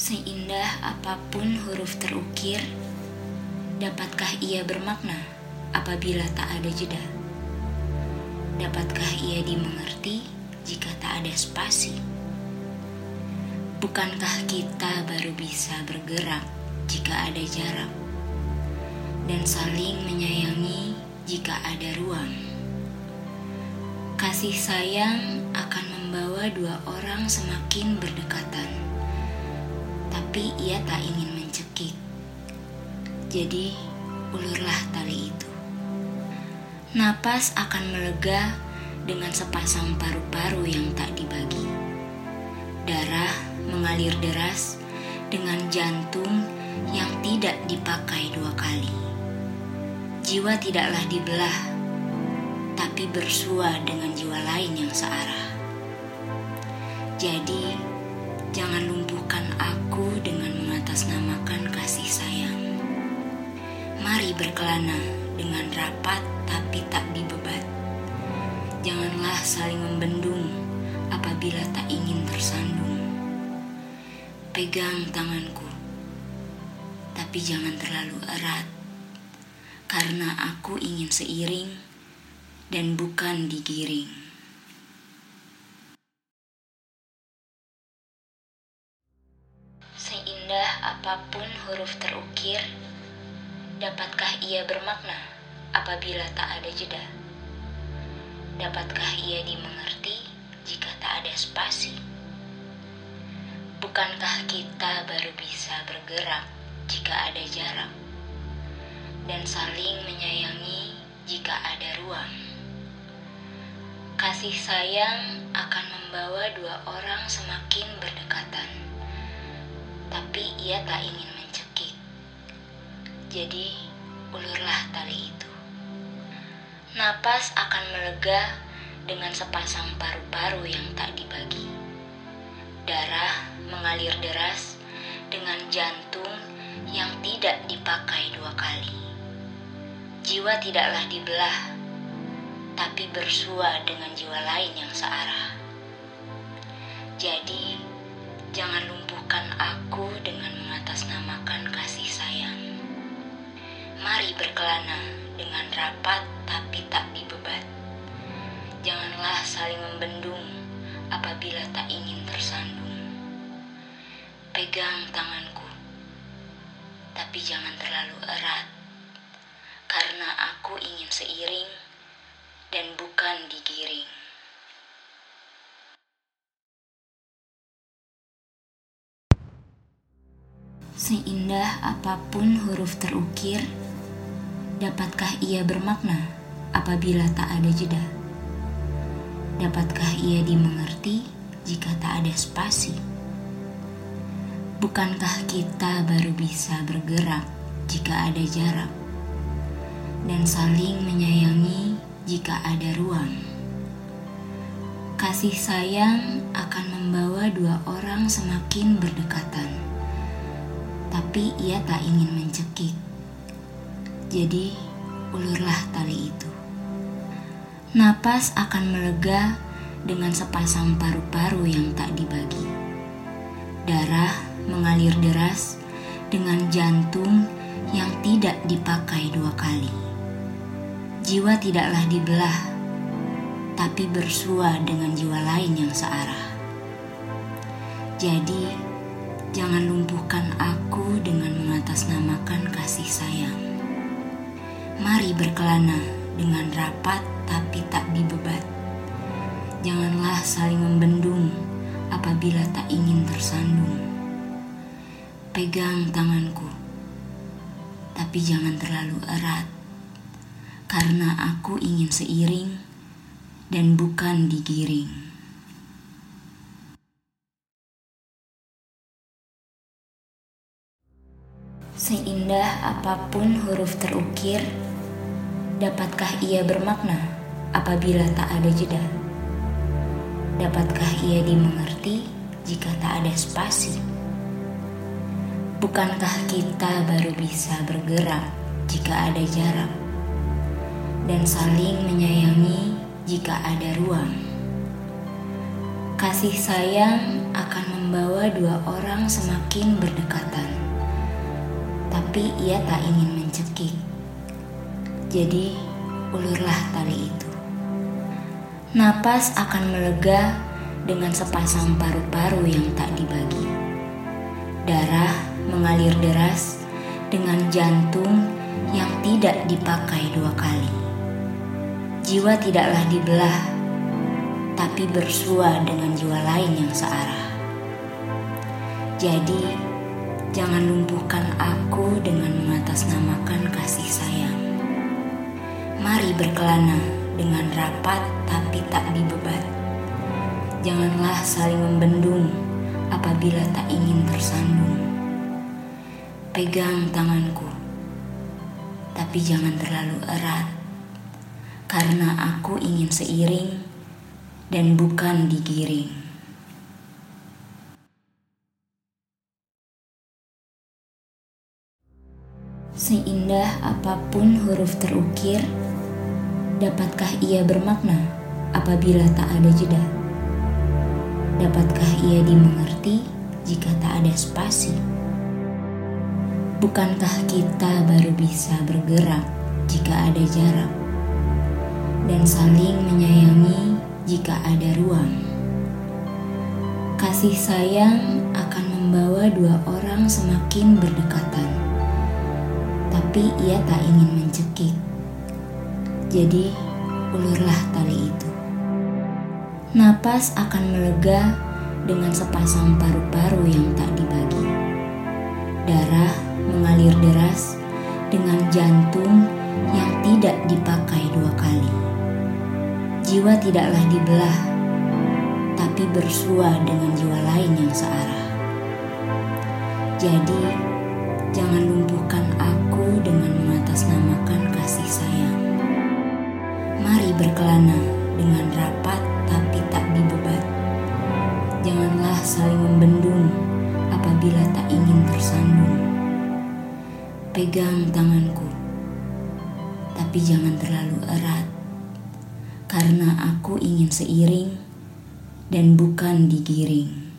Seindah apa pun huruf terukir, dapatkah ia bermakna apabila tak ada jeda? Dapatkah ia dimengerti jika tak ada spasi? Bukankah kita baru bisa bergerak jika ada jarak? Dan saling menyayangi jika ada ruang. Kasih sayang akan membawa dua orang semakin berdekatan tapi ia tak ingin mencekik. Jadi, ulurlah tali itu. Napas akan melega dengan sepasang paru-paru yang tak dibagi. Darah mengalir deras dengan jantung yang tidak dipakai dua kali. Jiwa tidaklah dibelah, tapi bersua dengan jiwa lain yang searah. Jadi, jangan lumpuhkan aku mengatasnamakan kasih sayang. Mari berkelana dengan rapat tapi tak dibebat. Janganlah saling membendung apabila tak ingin tersandung. Pegang tanganku, tapi jangan terlalu erat, karena aku ingin seiring dan bukan digiring. Apa pun huruf terukir, dapatkah ia bermakna apabila tak ada jeda? Dapatkah ia dimengerti jika tak ada spasi? Bukankah kita baru bisa bergerak jika ada jarak? Dan saling menyayangi jika ada ruang. Kasih sayang akan membawa dua orang semakin berdekatan tapi ia tak ingin mencekik. Jadi, ulurlah tali itu. Napas akan melega dengan sepasang paru-paru yang tak dibagi. Darah mengalir deras dengan jantung yang tidak dipakai dua kali. Jiwa tidaklah dibelah, tapi bersua dengan jiwa lain yang searah. Jadi, jangan lumpuhkan aku Mari berkelana dengan rapat tapi tak dibebat. Janganlah saling membendung apabila tak ingin tersandung. Pegang tanganku, tapi jangan terlalu erat, karena aku ingin seiring dan bukan digiring. Seindah apa pun huruf terukir, dapatkah ia bermakna apabila tak ada jeda? Dapatkah ia dimengerti jika tak ada spasi? Bukankah kita baru bisa bergerak jika ada jarak? Dan saling menyayangi jika ada ruang. Kasih sayang akan membawa dua orang semakin berdekatan tapi ia tak ingin mencekik. Jadi, ulurlah tali itu. Napas akan melega dengan sepasang paru-paru yang tak dibagi. Darah mengalir deras dengan jantung yang tidak dipakai dua kali. Jiwa tidaklah dibelah, tapi bersua dengan jiwa lain yang searah. Jadi, Jangan lumpuhkan aku dengan mengatasnamakan kasih sayang. Mari berkelana dengan rapat tapi tak dibebat. Janganlah saling membendung apabila tak ingin tersandung. Pegang tanganku, tapi jangan terlalu erat, karena aku ingin seiring dan bukan digiring. Seindah apa pun huruf terukir, dapatkah ia bermakna apabila tak ada jeda? Dapatkah ia dimengerti jika tak ada spasi? Bukankah kita baru bisa bergerak jika ada jarak? Dan saling menyayangi jika ada ruang. Kasih sayang akan membawa dua orang semakin berdekatan. Tapi ia tak ingin mencekik. Jadi, ulurlah tali itu. Napas akan melega dengan sepasang paru-paru yang tak dibagi. Darah mengalir deras dengan jantung yang tidak dipakai dua kali. Jiwa tidaklah dibelah, tapi bersua dengan jiwa lain yang searah. Jadi, jangan lumpuhkan aku dengan mengatasnamakan kasih sayang. Mari berkelana dengan rapat tapi tak dibebat. Janganlah saling membendung apabila tak ingin tersandung. Pegang tanganku, tapi jangan terlalu erat, karena aku ingin seiring dan bukan digiring. Seindah apa pun huruf terukir, dapatkah ia bermakna apabila tak ada jeda? Dapatkah ia dimengerti jika tak ada spasi? Bukankah kita baru bisa bergerak jika ada jarak? Dan saling menyayangi jika ada ruang. Kasih sayang akan membawa dua orang semakin berdekatan. Tapi ia tak ingin mencekik. Jadi, ulurlah tali itu. Napas akan melega dengan sepasang paru-paru yang tak dibagi. Darah mengalir deras dengan jantung yang tidak dipakai dua kali. Jiwa tidaklah dibelah, tapi bersua dengan jiwa lain yang searah. Jadi, jangan lumpuhkan aku dengan mengatasnamakan berkelana dengan rapat tapi tak dibebat. Janganlah saling membendung apabila tak ingin tersandung. Pegang tanganku, tapi jangan terlalu erat, karena aku ingin seiring dan bukan digiring.